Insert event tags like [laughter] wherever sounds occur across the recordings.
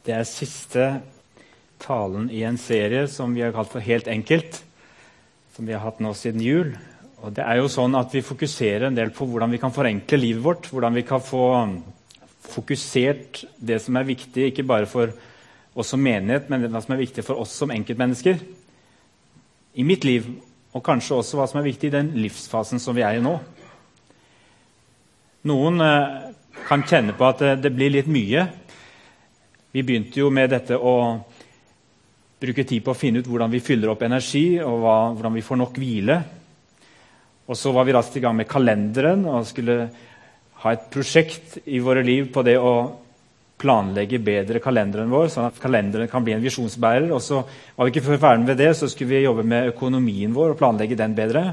Det er siste talen i en serie som vi har kalt for Helt enkelt. Som vi har hatt nå siden jul. Og det er jo sånn at Vi fokuserer en del på hvordan vi kan forenkle livet vårt. Hvordan vi kan få fokusert det som er viktig, ikke bare for oss som menighet, men hva som er viktig for oss som enkeltmennesker i mitt liv. Og kanskje også hva som er viktig i den livsfasen som vi er i nå. Noen eh, kan kjenne på at det blir litt mye vi begynte jo med dette å bruke tid på å finne ut hvordan vi fyller opp energi, og hva, hvordan vi får nok hvile. Og så var vi raskt i gang med kalenderen og skulle ha et prosjekt i våre liv på det å planlegge bedre kalenderen vår, sånn at kalenderen kan bli en visjonsbærer. Og så var vi ikke før ferdig med det, så skulle vi jobbe med økonomien vår og planlegge den bedre.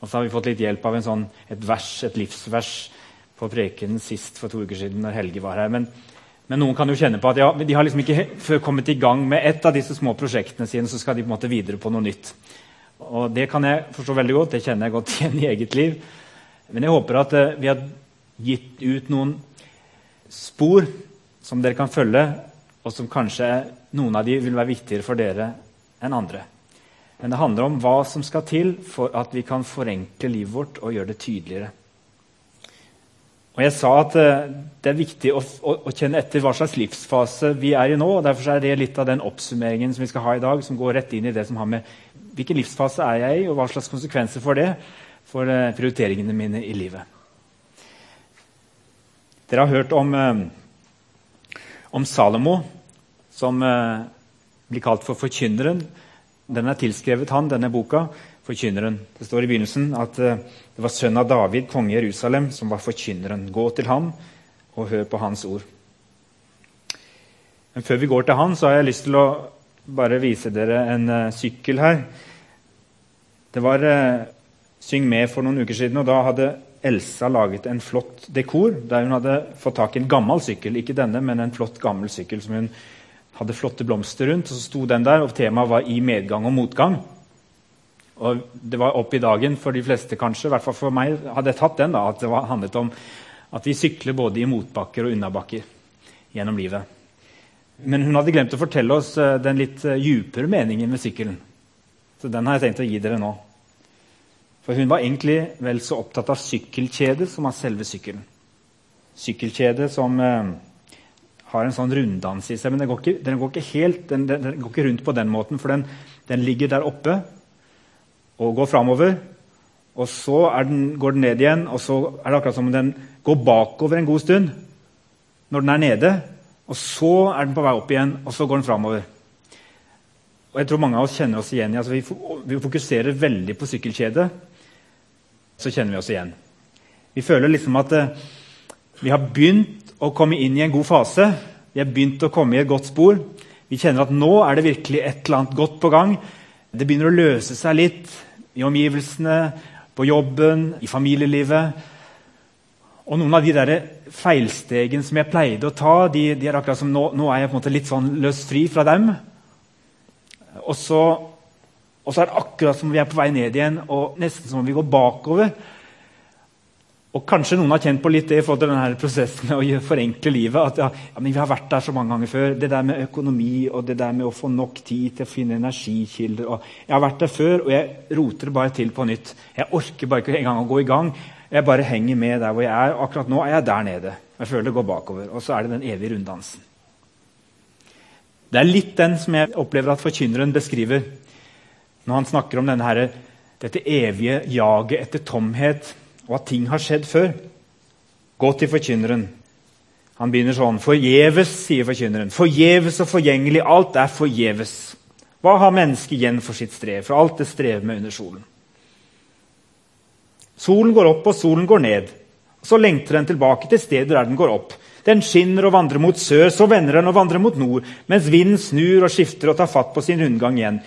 Og så har vi fått litt hjelp av sånn, et vers, et livsvers på prekenen sist for to uker siden når Helge var her. Men men noen kan jo kjenne på at ja, de har liksom ikke kommet i gang med ett av disse små prosjektene sine, så skal de på en måte videre på noe nytt. Og Det kan jeg forstå veldig godt. Det kjenner jeg godt [laughs] igjen i eget liv. Men jeg håper at uh, vi har gitt ut noen spor som dere kan følge, og som kanskje noen av de vil være viktigere for dere enn andre. Men det handler om hva som skal til for at vi kan forenkle livet vårt og gjøre det tydeligere. Og Jeg sa at eh, det er viktig å, å, å, kjenne etter hva slags livsfase vi er i nå. og Derfor er det litt av den oppsummeringen som vi skal ha i dag, som går rett inn i det som har med hvilken livsfase er jeg i, og hva slags konsekvenser får det for uh, prioriteringene mine i livet. Dere har hørt om, uh, om Salomo, som blir kalt for forkynneren. Den er tilskrevet han, denne boka forkynneren. Det står i begynnelsen at uh, det var sønnen av David, konge i Jerusalem, som var forkynneren. Gå til ham og hør på hans ord. Men før vi går til han, så har jeg lyst til å bare vise dere en uh, sykkel her. Det var uh, Syng med for noen uker siden, og da hadde Elsa laget en flott dekor der hun hadde fått tak i en gammel sykkel. Ikke denne, men en flott, gammel sykkel som hun hadde flotte blomster rundt. og Så sto den der, og temaet var 'i medgang og motgang'. Og det var opp i dagen for de fleste, kanskje. I hvert fall for meg hadde jeg tatt den. da, At det var, handlet om at vi sykler både i motbakker og unnabakker gjennom livet. Men hun hadde glemt å fortelle oss uh, den litt uh, djupere meningen med sykkelen. Så den har jeg tenkt å gi dere nå. For hun var egentlig vel så opptatt av sykkelkjedet som av selve sykkelen. Sykkelkjedet som eh, har en sånn runddans i seg. Men den går ikke, den går ikke helt, den, den, går ikke rundt på den måten, for den ligger der oppe og går framover. Og så den, går den ned igjen, og så er det akkurat som om den går bakover en god stund når den er nede. Og så er den på vei opp igjen, og så går den framover. Og jeg tror mange av oss kjenner oss igjen altså vi, fokuserer veldig på sykkelkjedet. Så kjenner vi oss igjen. Vi føler liksom at uh, vi har begynt å komme inn i en god fase. Vi har begynt å komme i et godt spor. Vi kjenner at nå er det virkelig et eller annet godt på gang. Det begynner å løse seg litt i omgivelsene, på jobben, i familielivet. Og noen av de der feilstegene som jeg pleide å ta, de, de er akkurat som nå, nå, er jeg på en måte litt sånn løst fri fra dem. Og så, er det akkurat som vi er på vei ned igjen, og nesten som om vi går bakover. Og Kanskje noen har kjent på litt det i forhold til denne prosessen med å forenkle livet. at ja, ja, men Vi har vært der så mange ganger før. Det der med økonomi og det der med å få nok tid til å finne energikilder. Og jeg har vært der før, og jeg roter det bare til på nytt. Jeg orker bare ikke engang å gå i gang. Jeg bare henger med der hvor jeg er. Akkurat nå er jeg der nede. Jeg føler det går bakover. Og så er det den evige runddansen. Det er litt den som jeg opplever at forkynneren beskriver når han snakker om denne, dette evige jaget etter tomhet og at ting har skjedd før. Gå til forkynneren. Han begynner sånn Forgjeves, sier forkynneren. Forgjeves og forgjengelig. Alt er forgjeves. Hva har mennesket igjen for sitt strev? For alt det strever med under solen. Solen går opp, og solen går ned. Så lengter den tilbake til stedet der den går opp. Den skinner og vandrer mot sør, så vender den og vandrer mot nord, mens vinden snur og skifter og tar fatt på sin rundgang igjen.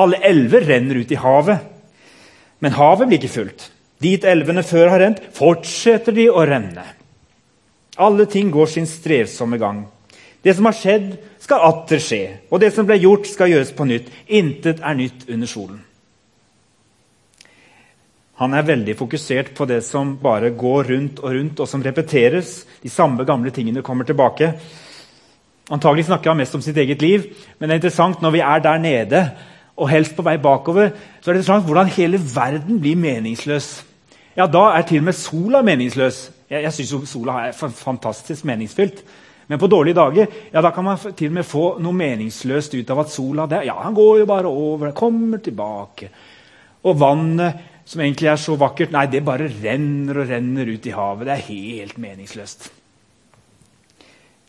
Alle elver renner ut i havet, men havet blir ikke fullt. Dit elvene før har rent, fortsetter de å renne. Alle ting går sin strevsomme gang. Det som har skjedd, skal atter skje, og det som ble gjort, skal gjøres på nytt. Intet er nytt under solen. Han er veldig fokusert på det som bare går rundt og rundt, og som repeteres. De samme gamle tingene kommer tilbake. Antagelig snakker han mest om sitt eget liv, men det er interessant når vi er der nede og helst på vei bakover, så er det interessant hvordan hele verden blir meningsløs. Ja, Da er til og med sola meningsløs. Jeg, jeg syns sola er fantastisk meningsfylt. Men på dårlige dager ja, da kan man til og med få noe meningsløst ut av at sola det, ja, han går jo bare over, kommer tilbake. Og vannet, som egentlig er så vakkert, nei, det bare renner og renner ut i havet. Det er helt meningsløst.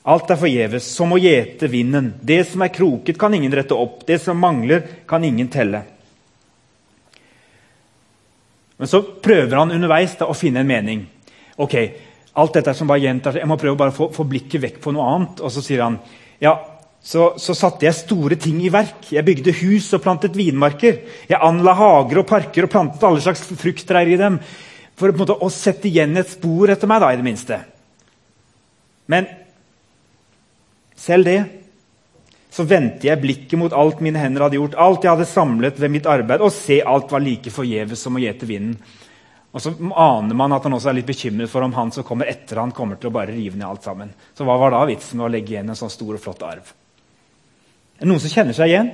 Alt er forgjeves, som å gjete vinden. Det som er kroket, kan ingen rette opp. Det som mangler, kan ingen telle. Men så prøver han underveis da, å finne en mening. Ok, alt dette som bare gjentar Jeg må prøve å få, få, blikket vekk på noe annet. Og så sier han ja, så, så, satte jeg store ting i verk. Jeg bygde hus og plantet vinmarker. Jeg anla hager og parker og plantet alle slags frukttrær i dem. For måte, å sette igjen et spor etter meg, da, i det minste. Men selv det så vendte jeg blikket mot alt mine hender hadde gjort, alt jeg hadde samlet ved mitt arbeid, og se alt var like forgjeves som å gjete vinden. Og så aner man at han også er litt bekymret for om han som kommer etter han kommer til å bare rive ned alt sammen. Så hva var da vitsen med å legge igjen en sånn stor og flott arv? Er det noen som kjenner seg igjen?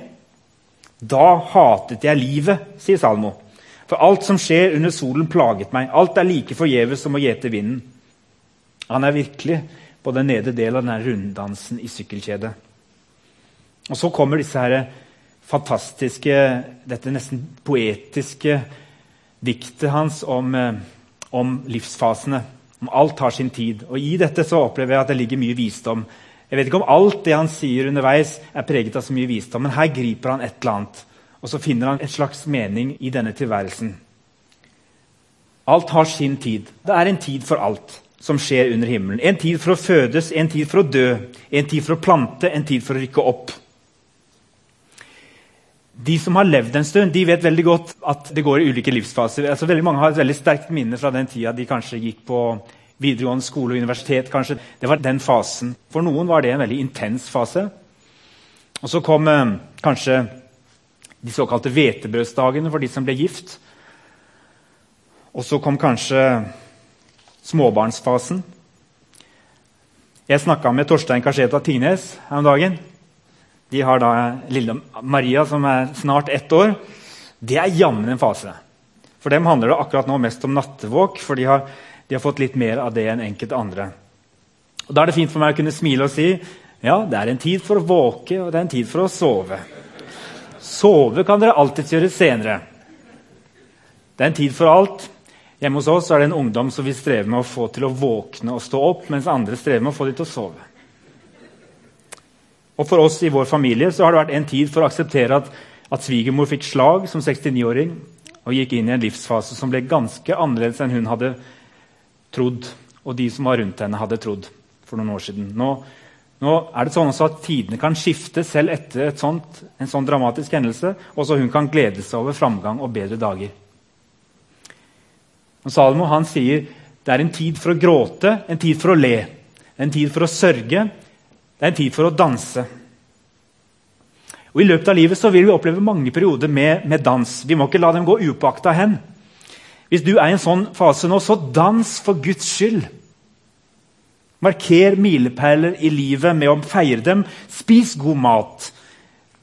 Da hatet jeg livet, sier Salmo. For alt som skjer under solen, plaget meg. Alt er like forgjeves som å gjete vinden. Han er virkelig på den nede delen av denne runddansen i sykkelkjedet. Og så kommer disse her fantastiske, dette nesten poetiske diktet hans om, eh, om, livsfasene. Om alt har sin tid. Og I dette så opplever jeg at det ligger mye visdom. Jeg vet ikke om alt det han sier underveis, er preget av så mye visdom, men her griper han et eller annet. Og så finner han et slags mening i denne tilværelsen. Alt har sin tid. Det er en tid for alt som skjer under himmelen. En tid for å fødes, en tid for å dø, en tid for å plante, en tid for å rykke opp. De som har levd en stund, de vet veldig godt at det går i ulike livsfaser. Altså, veldig Mange har et veldig sterkt minne fra den tida de kanskje gikk på videregående skole og universitet. kanskje. Det var den fasen. For noen var det en veldig intens fase. Og så kom eh, kanskje de såkalte hvetebrødsdagene for de som ble gift. Og så kom kanskje småbarnsfasen. Jeg snakka med Torstein Kasjeta Tines her om dagen. De har da lille Maria, som er snart ett år. Det er jammen en fase. For dem handler det akkurat nå mest om nattevåk, for de har, de har fått litt mer av det enn enkelte andre. Og Da er det fint for meg å kunne smile og si ja, det er en tid for å våke, og det er en tid for å sove. Sove kan dere alltids gjøre senere. Det er en tid for alt. Hjemme hos oss er det en ungdom som vi strever med å få til å våkne og stå opp, mens andre strever med å få dem til å sove. Og For oss i vår familie så har det vært en tid for å akseptere at, at svigermor fikk slag som 69-åring og gikk inn i en livsfase som ble ganske annerledes enn hun hadde trodd, og de som var rundt henne, hadde trodd for noen år siden. Nå, nå er det sånn at Tidene kan skifte selv etter sånt, en sånn dramatisk hendelse. Også hun kan glede seg over framgang og bedre dager. Og Salomo han sier det er en tid for å gråte, en tid for å le, en tid for å sørge, det er en tid for å danse. Og I løpet av livet så vil vi oppleve mange perioder med, med dans. Vi må ikke la dem gå upåakta hen. Hvis du er i en sånn fase nå, så dans for Guds skyld. Marker milepæler i livet med å feire dem. Spis god mat.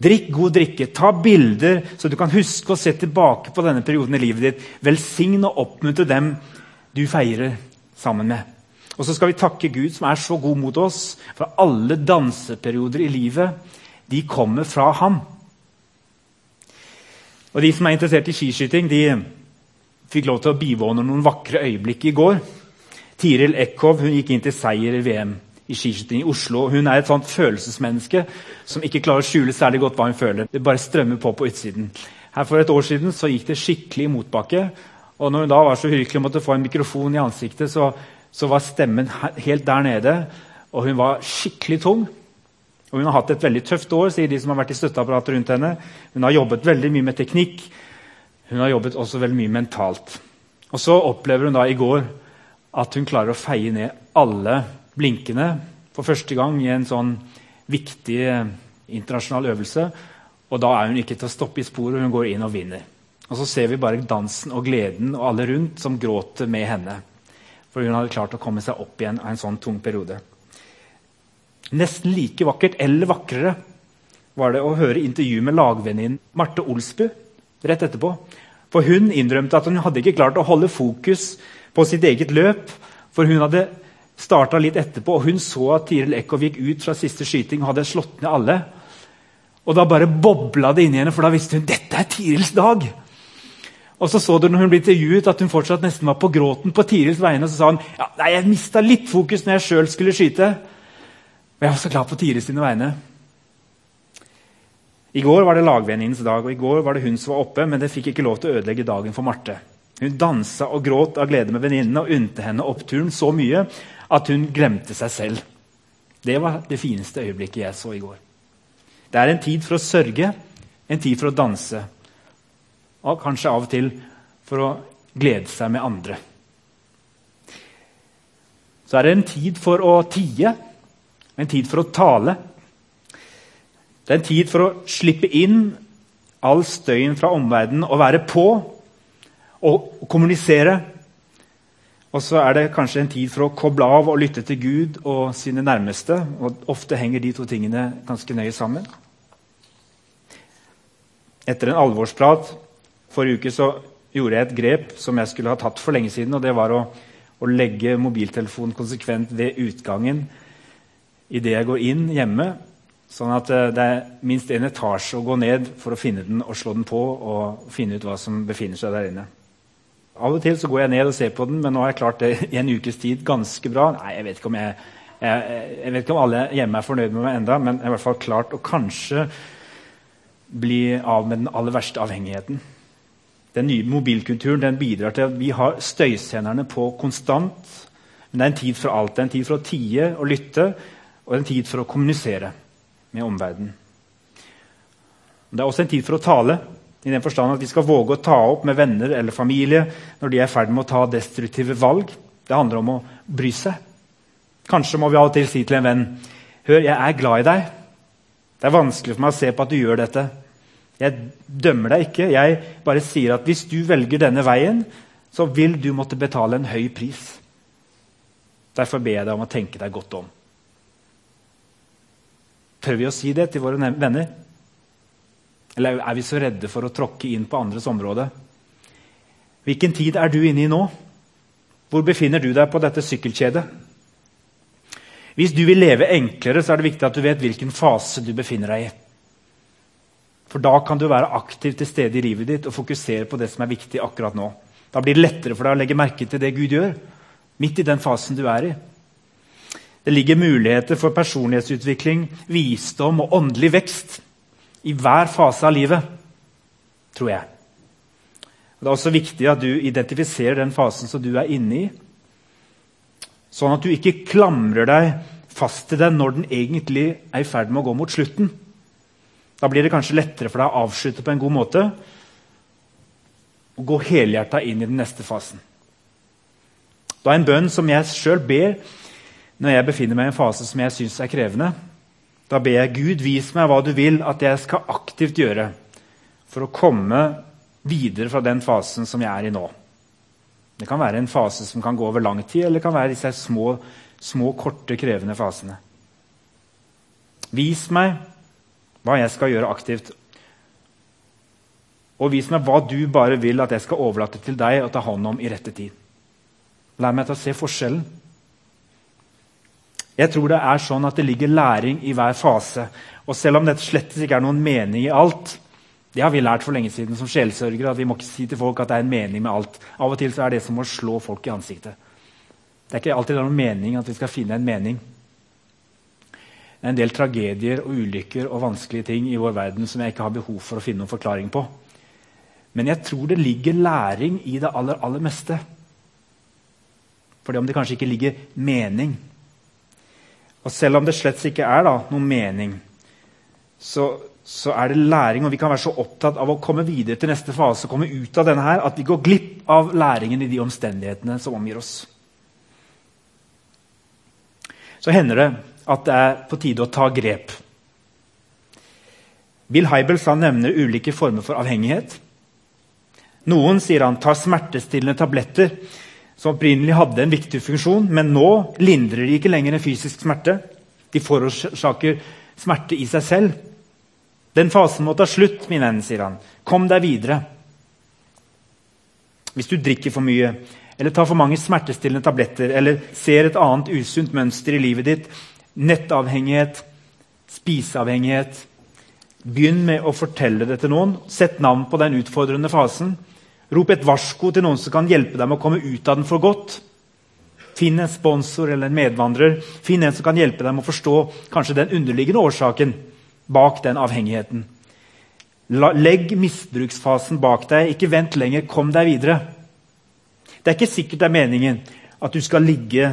Drikk god drikke. Ta bilder, så du kan huske å se tilbake på denne perioden i livet ditt. Velsign og oppmuntre dem du feirer sammen med. Og så skal vi takke Gud, som er så god mot oss. For alle danseperioder i livet de kommer fra ham. Og De som er interessert i skiskyting, de fikk lov til å bivåne noen vakre øyeblikk i går. Tiril Eckhoff hun gikk inn til seier i VM i skiskyting i Oslo. Hun er et sånt følelsesmenneske som ikke klarer å skjule særlig godt hva hun føler. Det bare strømmer på på utsiden. Her For et år siden så gikk det skikkelig motbakke. Og når hun da var så hyggelig og måtte få en mikrofon i ansiktet, så så var stemmen helt der nede, og hun var skikkelig tung. Og Hun har hatt et veldig tøft år, sier de som har vært i støtteapparatet rundt henne. Hun har jobbet veldig mye med teknikk. Hun har jobbet også veldig mye mentalt. Og Så opplever hun da i går at hun klarer å feie ned alle blinkene for første gang i en sånn viktig eh, internasjonal øvelse. Og da er hun ikke til å stoppe i sporet, hun går inn og vinner. Og Så ser vi bare dansen og gleden og alle rundt som gråter med henne. For hun hadde klart å komme seg opp igjen av en sånn tung periode. Nesten like vakkert eller vakrere var det å høre intervju med lagvenninnen Marte Olsbu rett etterpå. For Hun innrømte at hun hadde ikke klart å holde fokus på sitt eget løp. For hun hadde starta litt etterpå, og hun så at Tiril Eckhoff gikk ut fra siste skyting og hadde slått ned alle. Og Da bare bobla det inni henne, for da visste hun dette er Tirils dag. Og så så du når hun ble intervjuet at hun fortsatt nesten var på gråten på Tirils vegne. Og så sa hun ja, nei, jeg mista litt fokus når jeg sjøl skulle skyte. Og jeg var så glad på Tirils sine vegne. I går var det lagvenninnens dag, og i går var det hun som var oppe, men det fikk ikke lov til å ødelegge dagen for Marte. Hun dansa og gråt av glede med venninnene og unte henne oppturen så mye at hun glemte seg selv. Det var det fineste øyeblikket jeg så i går. Det er en tid for å sørge, en tid for å danse. Og kanskje av og til for å glede seg med andre. Så er det en tid for å tie, en tid for å tale. Det er en tid for å slippe inn all støyen fra omverdenen og være på og kommunisere. Og så er det kanskje en tid for å koble av og lytte til Gud og sine nærmeste. og Ofte henger de to tingene ganske nøye sammen. Etter en alvorsprat forrige uke så gjorde jeg et grep som jeg skulle ha tatt for lenge siden. og Det var å, å legge mobiltelefonen konsekvent ved utgangen idet jeg går inn hjemme. Sånn at eh, det er minst en etasje å gå ned for å finne den og slå den på. og finne ut hva som befinner seg der inne. Av og til så går jeg ned og ser på den, men nå har jeg klart det i en ukes tid ganske bra. Nei, Jeg vet ikke om, jeg, jeg, jeg vet ikke om alle hjemme er fornøyd med meg enda, men jeg har i hvert fall klart å kanskje bli av med den aller verste avhengigheten. Den nye mobilkulturen den bidrar til at vi har støysenderne på konstant. Men det er en tid for alt. Det er en tid for å tie og lytte, og en tid for å kommunisere med omverdenen. Det er også en tid for å tale, i den forstand at vi skal våge å ta opp med venner eller familie når de er i ferd med å ta destruktive valg. Det handler om å bry seg. Kanskje må vi av og til si til en venn Hør, jeg er glad i deg. Det er vanskelig for meg å se på at du gjør dette. Jeg dømmer deg ikke. Jeg bare sier at hvis du velger denne veien, så vil du måtte betale en høy pris. Derfor ber jeg deg om å tenke deg godt om. Tør vi å si det til våre venner? Eller er vi så redde for å tråkke inn på andres område? Hvilken tid er du inne i nå? Hvor befinner du deg på dette sykkelkjedet? Hvis du vil leve enklere, så er det viktig at du vet hvilken fase du befinner deg i. For Da kan du være aktiv til stede i livet ditt og fokusere på det som er viktig akkurat nå. Da blir det lettere for deg å legge merke til det Gud gjør, midt i den fasen du er i. Det ligger muligheter for personlighetsutvikling, visdom og åndelig vekst i hver fase av livet, tror jeg. Det er også viktig at du identifiserer den fasen som du er inne i, sånn at du ikke klamrer deg fast til den når den egentlig er i ferd med å gå mot slutten. Da blir det kanskje lettere for deg å avslutte på en god måte og gå helhjerta inn i den neste fasen. Da er en bønn som jeg sjøl ber, når jeg befinner meg i en fase som jeg syns er krevende, da ber jeg Gud, vis meg hva du vil at jeg skal aktivt gjøre for å komme videre fra den fasen som jeg er i nå. Det kan være en fase som kan gå over lang tid, eller det kan være disse små, små korte, krevende fasene. Vis meg hva jeg skal gjøre aktivt. Og vis meg hva du bare vil at jeg skal overlate til deg og ta hånd om i rette tid. Lær meg til å se forskjellen. Jeg tror det er sånn at det ligger læring i hver fase. Og selv om det slett ikke er noen mening i alt Det har vi lært for lenge siden som sjelsørgere. at Vi må ikke si til folk at det er en mening med alt. Av og til er det som å slå folk i ansiktet. Det er ikke alltid noen mening at vi skal finne en mening. En del tragedier og ulykker og vanskelige ting i vår verden som jeg ikke har behov for å finne noen forklaring på. Men jeg tror det ligger læring i det aller, aller meste. Fordi om det kanskje ikke ligger mening og selv om det slett ikke er da, noen mening, så, så, er det læring. Og vi kan være så opptatt av å komme videre til neste fase, komme ut av denne her, at vi går glipp av læringen i de omstendighetene som omgir oss. Så hender det at det er på tide å ta grep. Bill Hybels nevner ulike former for avhengighet. Noen sier han tar smertestillende tabletter som opprinnelig hadde en viktig funksjon, men nå lindrer de ikke lenger en fysisk smerte. De forårsaker smerte i seg selv. Den fasen må ta slutt, min venn, sier han. Kom deg videre. Hvis du drikker for mye, eller tar for mange smertestillende tabletter, eller ser et annet usunt mønster i livet ditt, nettavhengighet, spiseavhengighet Begynn med å fortelle det til noen. Sett navn på den utfordrende fasen. Rop et varsko til noen som kan hjelpe deg med å komme ut av den for godt. Finn en sponsor eller en medvandrer. Finn en som kan hjelpe deg med å forstå kanskje den underliggende årsaken bak den avhengigheten. Legg misbruksfasen bak deg. Ikke vent lenger. Kom deg videre. Det er ikke sikkert det er meningen at du skal ligge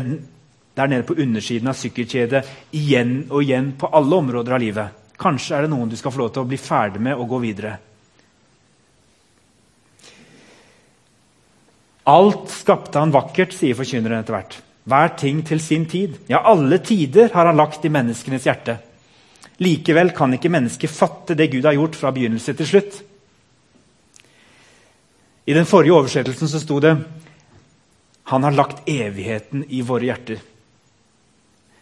der nede på undersiden av sykkelkjedet igjen og igjen på alle områder av livet. Kanskje er det noen du skal få lov til å bli ferdig med og gå videre. Alt skapte han vakkert, sier forkynneren etter hvert. Hver ting til sin tid. Ja, alle tider har han lagt i menneskenes hjerte. Likevel kan ikke mennesket fatte det Gud har gjort fra begynnelse til slutt. I den forrige oversettelsen så sto det han har lagt evigheten i våre hjerter.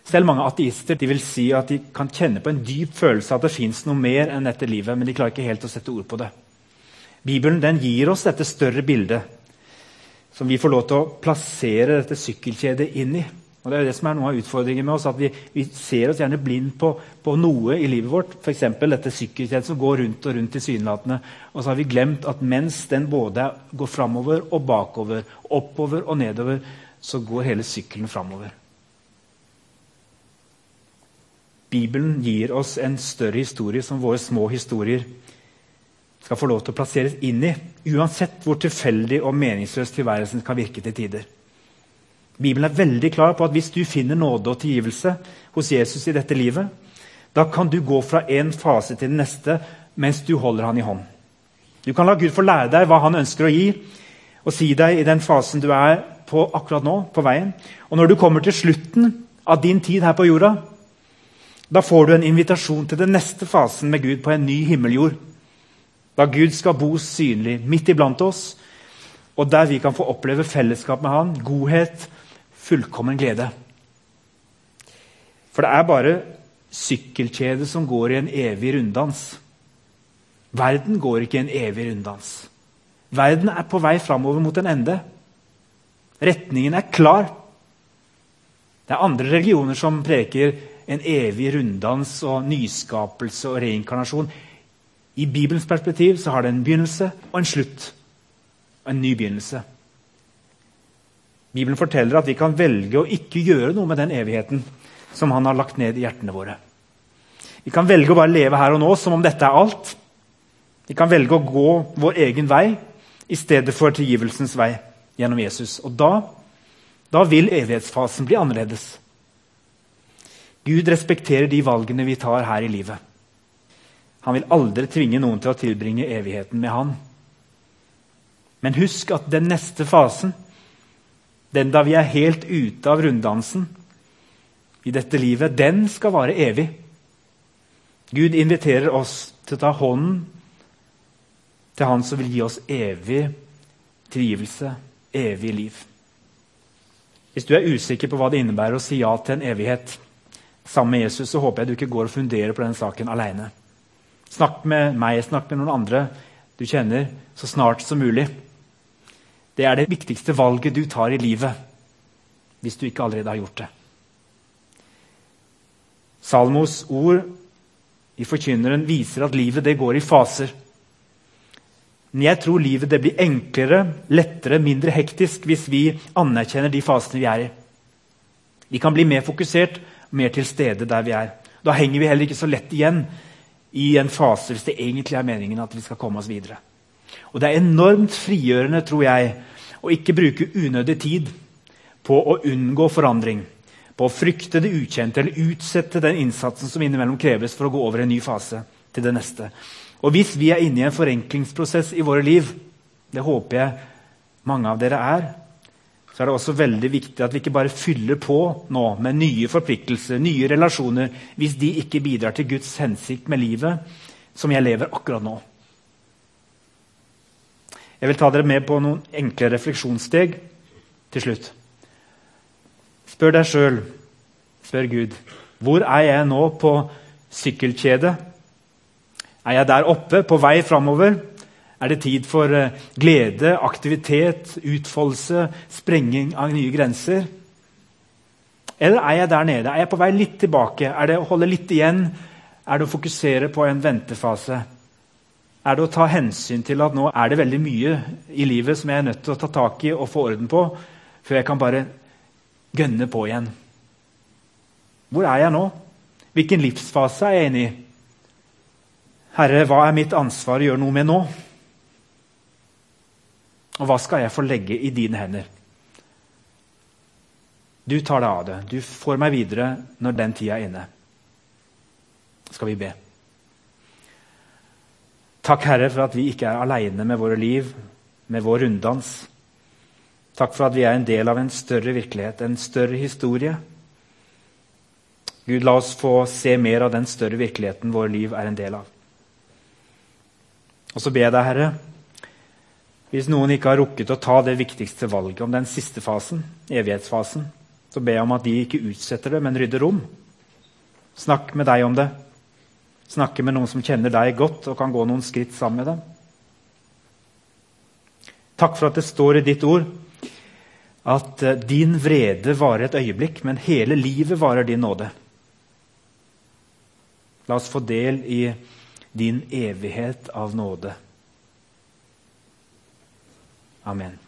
Selv mange ateister vil si at de kan kjenne på en dyp følelse at det fins noe mer enn dette livet, men de klarer ikke helt å sette ord på det. Bibelen gir oss dette større bildet som vi får lov til å plassere dette sykkelkjedet inn i. Og det er det som er noe av utfordringen med oss, at Vi, vi ser oss gjerne blind på, på noe i livet vårt. F.eks. dette sykkelkjedet som går rundt og rundt tilsynelatende. Og så har vi glemt at mens den både går framover og bakover, oppover og nedover, så går hele sykkelen framover. Bibelen gir oss en større historie som våre små historier skal få lov til å plasseres inn i, uansett hvor tilfeldig og meningsløs tilværelsen kan virke til tider. Bibelen er veldig klar på at hvis du finner nåde og tilgivelse hos Jesus i dette livet, da kan du gå fra en fase til den neste mens du holder han i hånd. Du kan la Gud få lære deg hva han ønsker å gi, og si deg i den fasen du er på akkurat nå, på veien. Og når du kommer til slutten av din tid her på jorda, da får du en invitasjon til den neste fasen med Gud på en ny himmeljord. Da Gud skal bo synlig midt iblant oss, og der vi kan få oppleve fellesskap med Han, godhet, fullkommen glede. For det er bare sykkelkjedet som går i en evig runddans. Verden går ikke i en evig runddans. Verden er på vei framover mot en ende. Retningen er klar. Det er andre religioner som preker en evig runddans og nyskapelse og reinkarnasjon. I Bibelens perspektiv så har det en begynnelse og en slutt. Og en ny begynnelse. Bibelen forteller at vi kan velge å ikke gjøre noe med den evigheten som han har lagt ned i hjertene våre. Vi kan velge å bare leve her og nå som om dette er alt. Vi kan velge å gå vår egen vei i stedet for tilgivelsens vei gjennom Jesus. Og da, da vil evighetsfasen bli annerledes. Gud respekterer de valgene vi tar her i livet. Han vil aldri tvinge noen til å tilbringe evigheten med han. Men husk at den neste fasen, den da vi er helt ute av runddansen i dette livet, den skal vare evig. Gud inviterer oss til å ta hånden til Han som vil gi oss evig trivelse, evig liv. Hvis du er usikker på hva det innebærer å si ja til en evighet, sammen med Jesus, så håper jeg du ikke går og funderer på den saken alene. Snakk med meg, snakk med noen andre du kjenner, så snart som mulig. Det er det viktigste valget du tar i livet, hvis du ikke allerede har gjort det. Salmos ord i Forkynneren viser at livet det går i faser. Men jeg tror livet det blir enklere, lettere, mindre hektisk hvis vi anerkjenner de fasene vi er i. Vi kan bli mer fokusert mer til stede der vi er. Da henger vi heller ikke så lett igjen i en fase hvis det egentlig er meningen at vi skal komme oss videre. Og Det er enormt frigjørende tror jeg, å ikke bruke unødig tid på å unngå forandring, på å frykte det ukjente eller utsette den innsatsen som innimellom kreves for å gå over en ny fase til det neste. Og Hvis vi er inne i en forenklingsprosess i våre liv, det håper jeg mange av dere er, så er det også veldig viktig at vi ikke bare fyller på nå med nye forpliktelser, nye relasjoner, hvis de ikke bidrar til Guds hensikt med livet som jeg lever akkurat nå. Jeg vil ta dere med på noen enkle refleksjonssteg til slutt. Spør deg sjøl, spør Gud, Hvor er jeg nå på sykkelkjedet? Er jeg der oppe, på vei framover? Er det tid for eh, glede, aktivitet, utfoldelse, sprenging av nye grenser? Eller er jeg der nede? Er jeg på vei litt tilbake? Er det å holde litt igjen? Er det å fokusere på en ventefase? Er det å ta hensyn til at nå er det veldig mye i livet som jeg er nødt til å ta tak i og få orden på, før jeg kan bare gønne på igjen? Hvor er jeg nå? Hvilken livsfase er jeg inne i? Herre, hva er mitt ansvar å gjøre noe med nå? Og hva skal jeg få legge i dine hender? Du tar deg av det. Du får meg videre når den tida er inne. Skal vi be. Takk, Herre, for at vi ikke er aleine med våre liv, med vår runddans. Takk for at vi er en del av en større virkelighet, en større historie. Gud, la oss få se mer av den større virkeligheten våre liv er en del av. Og så ber jeg deg, Herre, hvis noen ikke har rukket å ta det viktigste valget om den siste fasen, evighetsfasen, så jeg om at de ikke utsetter det, men rydder rom. Snakk med deg om det. Snakke med noen som kjenner deg godt og kan gå noen skritt sammen med dem. Takk for at det står i ditt ord at eh, din vrede varer et øyeblikk, men hele livet varer din nåde. La oss få del i din evighet av nåde. Amen.